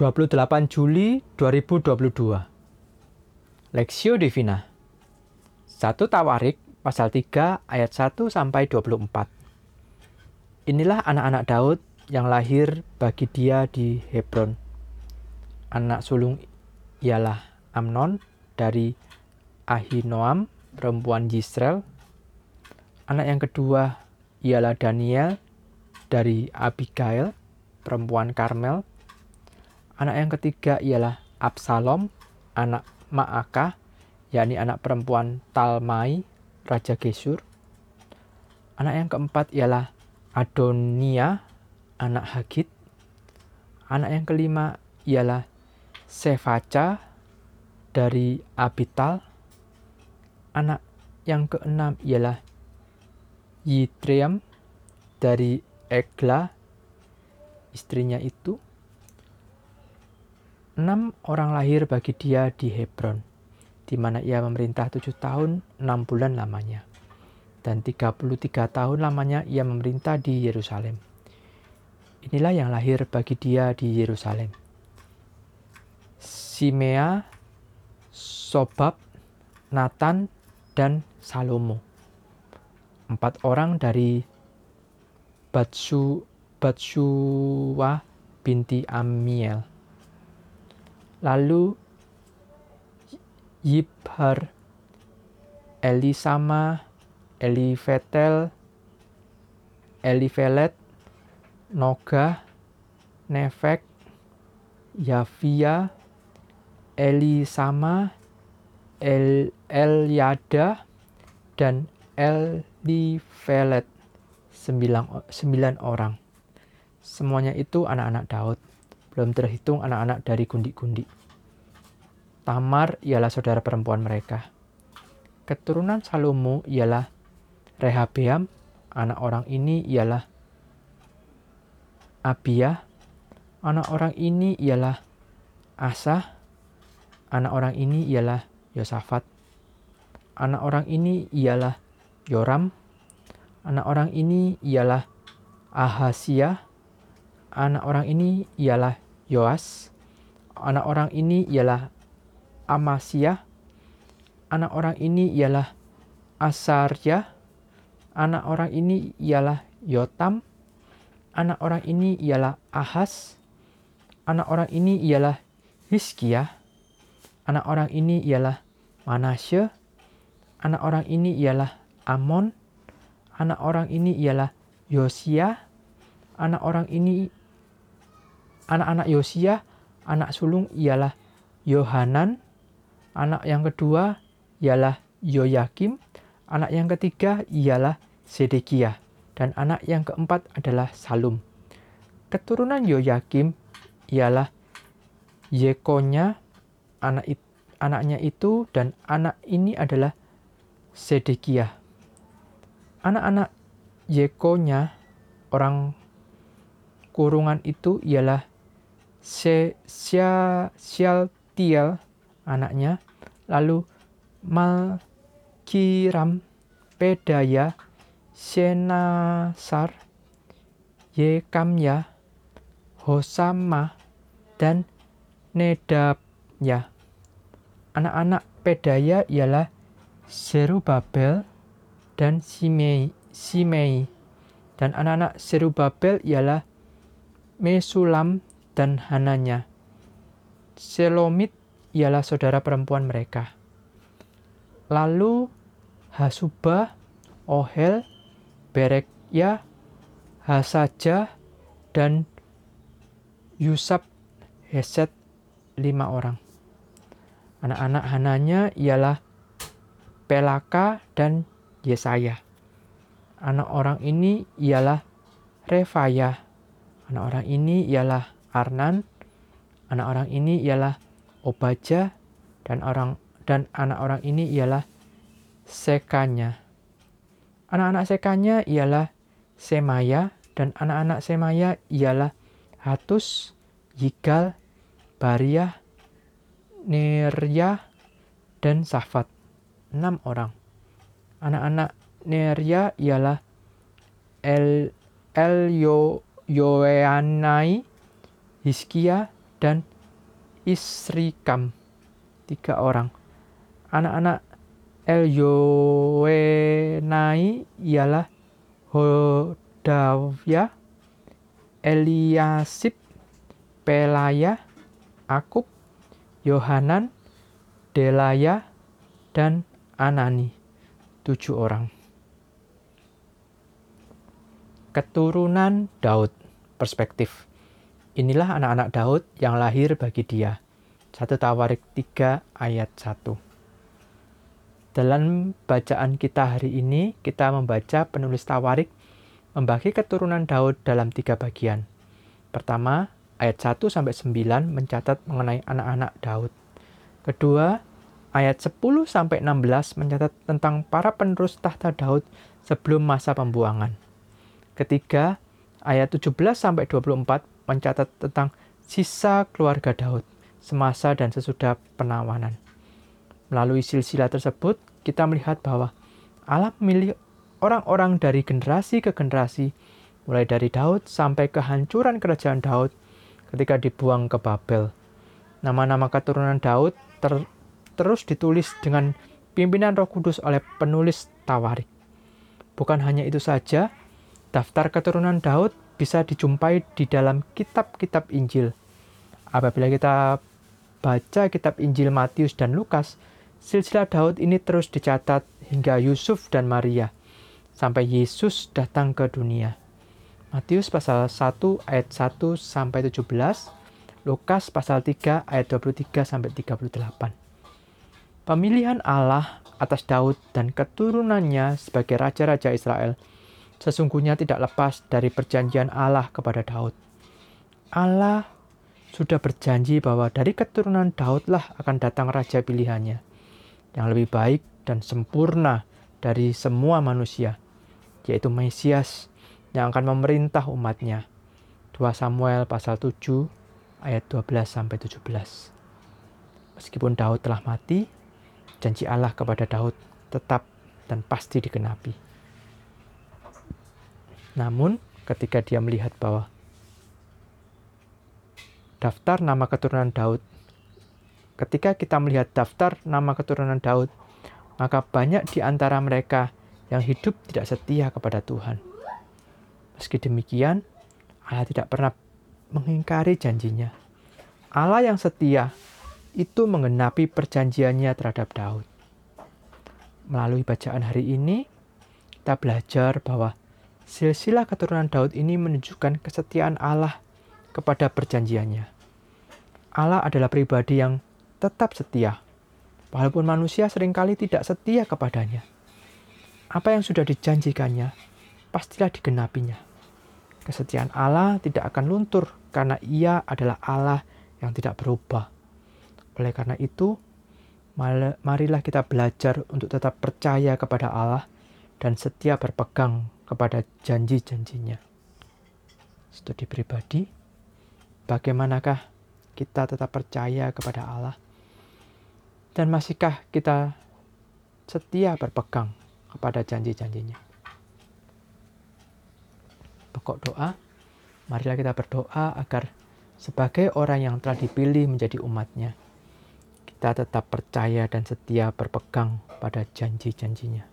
28 Juli 2022 Lexio Divina 1 Tawarik pasal 3 ayat 1 sampai 24 Inilah anak-anak Daud yang lahir bagi dia di Hebron. Anak sulung ialah Amnon dari Ahinoam, perempuan Yisrael. Anak yang kedua ialah Daniel dari Abigail, perempuan Karmel. Anak yang ketiga ialah Absalom, anak Ma'akah, yakni anak perempuan Talmai, Raja Gesur. Anak yang keempat ialah Adonia, anak Hagit. Anak yang kelima ialah Sefaca dari Abital. Anak yang keenam ialah Yitream dari Egla, istrinya itu. Enam orang lahir bagi dia di Hebron, di mana ia memerintah tujuh tahun enam bulan lamanya. Dan 33 tahun lamanya ia memerintah di Yerusalem. Inilah yang lahir bagi dia di Yerusalem. Simea, Sobab, Nathan, dan Salomo. Empat orang dari Batsu, Batsuwa binti Amiel Lalu Yibhar, Elisama, Elifetel, Elifelet, Noga, Nefek, Yavia, Elisama, El Elyada, dan Elifelet. Sembilan, sembilan orang. Semuanya itu anak-anak Daud belum terhitung anak-anak dari gundi-gundi. Tamar ialah saudara perempuan mereka. Keturunan Salomo ialah Rehabeam, anak orang ini ialah Abia, anak orang ini ialah Asa, anak orang ini ialah Yosafat, anak orang ini ialah Yoram, anak orang ini ialah Ahasia, anak orang ini ialah Yoas, anak orang ini ialah Amasya, anak orang ini ialah Asarya, anak orang ini ialah Yotam, anak orang ini ialah Ahas, anak orang ini ialah Hiskia, anak orang ini ialah Manasye, anak orang ini ialah Amon, anak orang ini ialah Yosia, anak orang ini Anak-anak Yosia, anak sulung ialah Yohanan, anak yang kedua ialah Yoyakim, anak yang ketiga ialah Sedekia, dan anak yang keempat adalah Salum. Keturunan Yoyakim ialah Yekonya, anak it, anaknya itu, dan anak ini adalah Sedekia. Anak-anak Yekonya, orang kurungan itu ialah Sialtiel anaknya, lalu Malkiram, Pedaya, Senasar, Yekamya, Hosama, dan Nedabnya. Anak-anak Pedaya ialah Serubabel dan Simei. Simei. Dan anak-anak Serubabel ialah Mesulam dan Hananya. Selomit ialah saudara perempuan mereka. Lalu Hasuba, Ohel, Berekya, Hasaja, dan Yusab Heset lima orang. Anak-anak Hananya ialah Pelaka dan Yesaya. Anak orang ini ialah Refaya. Anak orang ini ialah Arnan. Anak orang ini ialah Obaja dan orang dan anak orang ini ialah Sekanya. Anak-anak Sekanya ialah Semaya dan anak-anak Semaya ialah Hatus, Yigal, Baria, Nerya, dan Safat. Enam orang. Anak-anak Nerya ialah El Elyo Yoeanai, Hiskia, dan Isrikam, tiga orang. Anak-anak Elyoenai ialah Hodavia, Eliasib, Pelaya, Akub, Yohanan, Delaya, dan Anani. Tujuh orang. Keturunan Daud, perspektif. Inilah anak-anak Daud yang lahir bagi dia. 1 Tawarik 3 ayat 1. Dalam bacaan kita hari ini, kita membaca penulis Tawarik membagi keturunan Daud dalam tiga bagian. Pertama, ayat 1 sampai 9 mencatat mengenai anak-anak Daud. Kedua, ayat 10 sampai 16 mencatat tentang para penerus tahta Daud sebelum masa pembuangan. Ketiga, ayat 17 sampai 24 mencatat tentang sisa keluarga Daud semasa dan sesudah penawanan. Melalui silsilah tersebut, kita melihat bahwa Allah memilih orang-orang dari generasi ke generasi, mulai dari Daud sampai kehancuran kerajaan Daud ketika dibuang ke Babel. Nama-nama keturunan Daud ter terus ditulis dengan pimpinan Roh Kudus oleh penulis Tawarik. Bukan hanya itu saja, Daftar keturunan Daud bisa dijumpai di dalam kitab-kitab Injil. Apabila kita baca kitab Injil Matius dan Lukas, silsilah Daud ini terus dicatat hingga Yusuf dan Maria, sampai Yesus datang ke dunia. Matius pasal 1 ayat 1 sampai 17, Lukas pasal 3 ayat 23 sampai 38. Pemilihan Allah atas Daud dan keturunannya sebagai raja-raja Israel – sesungguhnya tidak lepas dari perjanjian Allah kepada Daud. Allah sudah berjanji bahwa dari keturunan Daudlah akan datang raja pilihannya yang lebih baik dan sempurna dari semua manusia, yaitu Mesias yang akan memerintah umatnya. 2 Samuel pasal 7 ayat 12 sampai 17. Meskipun Daud telah mati, janji Allah kepada Daud tetap dan pasti dikenapi. Namun, ketika dia melihat bahwa daftar nama keturunan Daud, ketika kita melihat daftar nama keturunan Daud, maka banyak di antara mereka yang hidup tidak setia kepada Tuhan. Meski demikian, Allah tidak pernah mengingkari janjinya. Allah yang setia itu menggenapi perjanjiannya terhadap Daud. Melalui bacaan hari ini, kita belajar bahwa Silsilah keturunan Daud ini menunjukkan kesetiaan Allah kepada perjanjiannya. Allah adalah pribadi yang tetap setia, walaupun manusia sering kali tidak setia kepadanya. Apa yang sudah dijanjikannya, pastilah digenapinya. Kesetiaan Allah tidak akan luntur karena ia adalah Allah yang tidak berubah. Oleh karena itu, marilah kita belajar untuk tetap percaya kepada Allah dan setia berpegang kepada janji-janjinya. Studi pribadi, bagaimanakah kita tetap percaya kepada Allah? Dan masihkah kita setia berpegang kepada janji-janjinya? Pokok doa, marilah kita berdoa agar sebagai orang yang telah dipilih menjadi umatnya, kita tetap percaya dan setia berpegang pada janji-janjinya.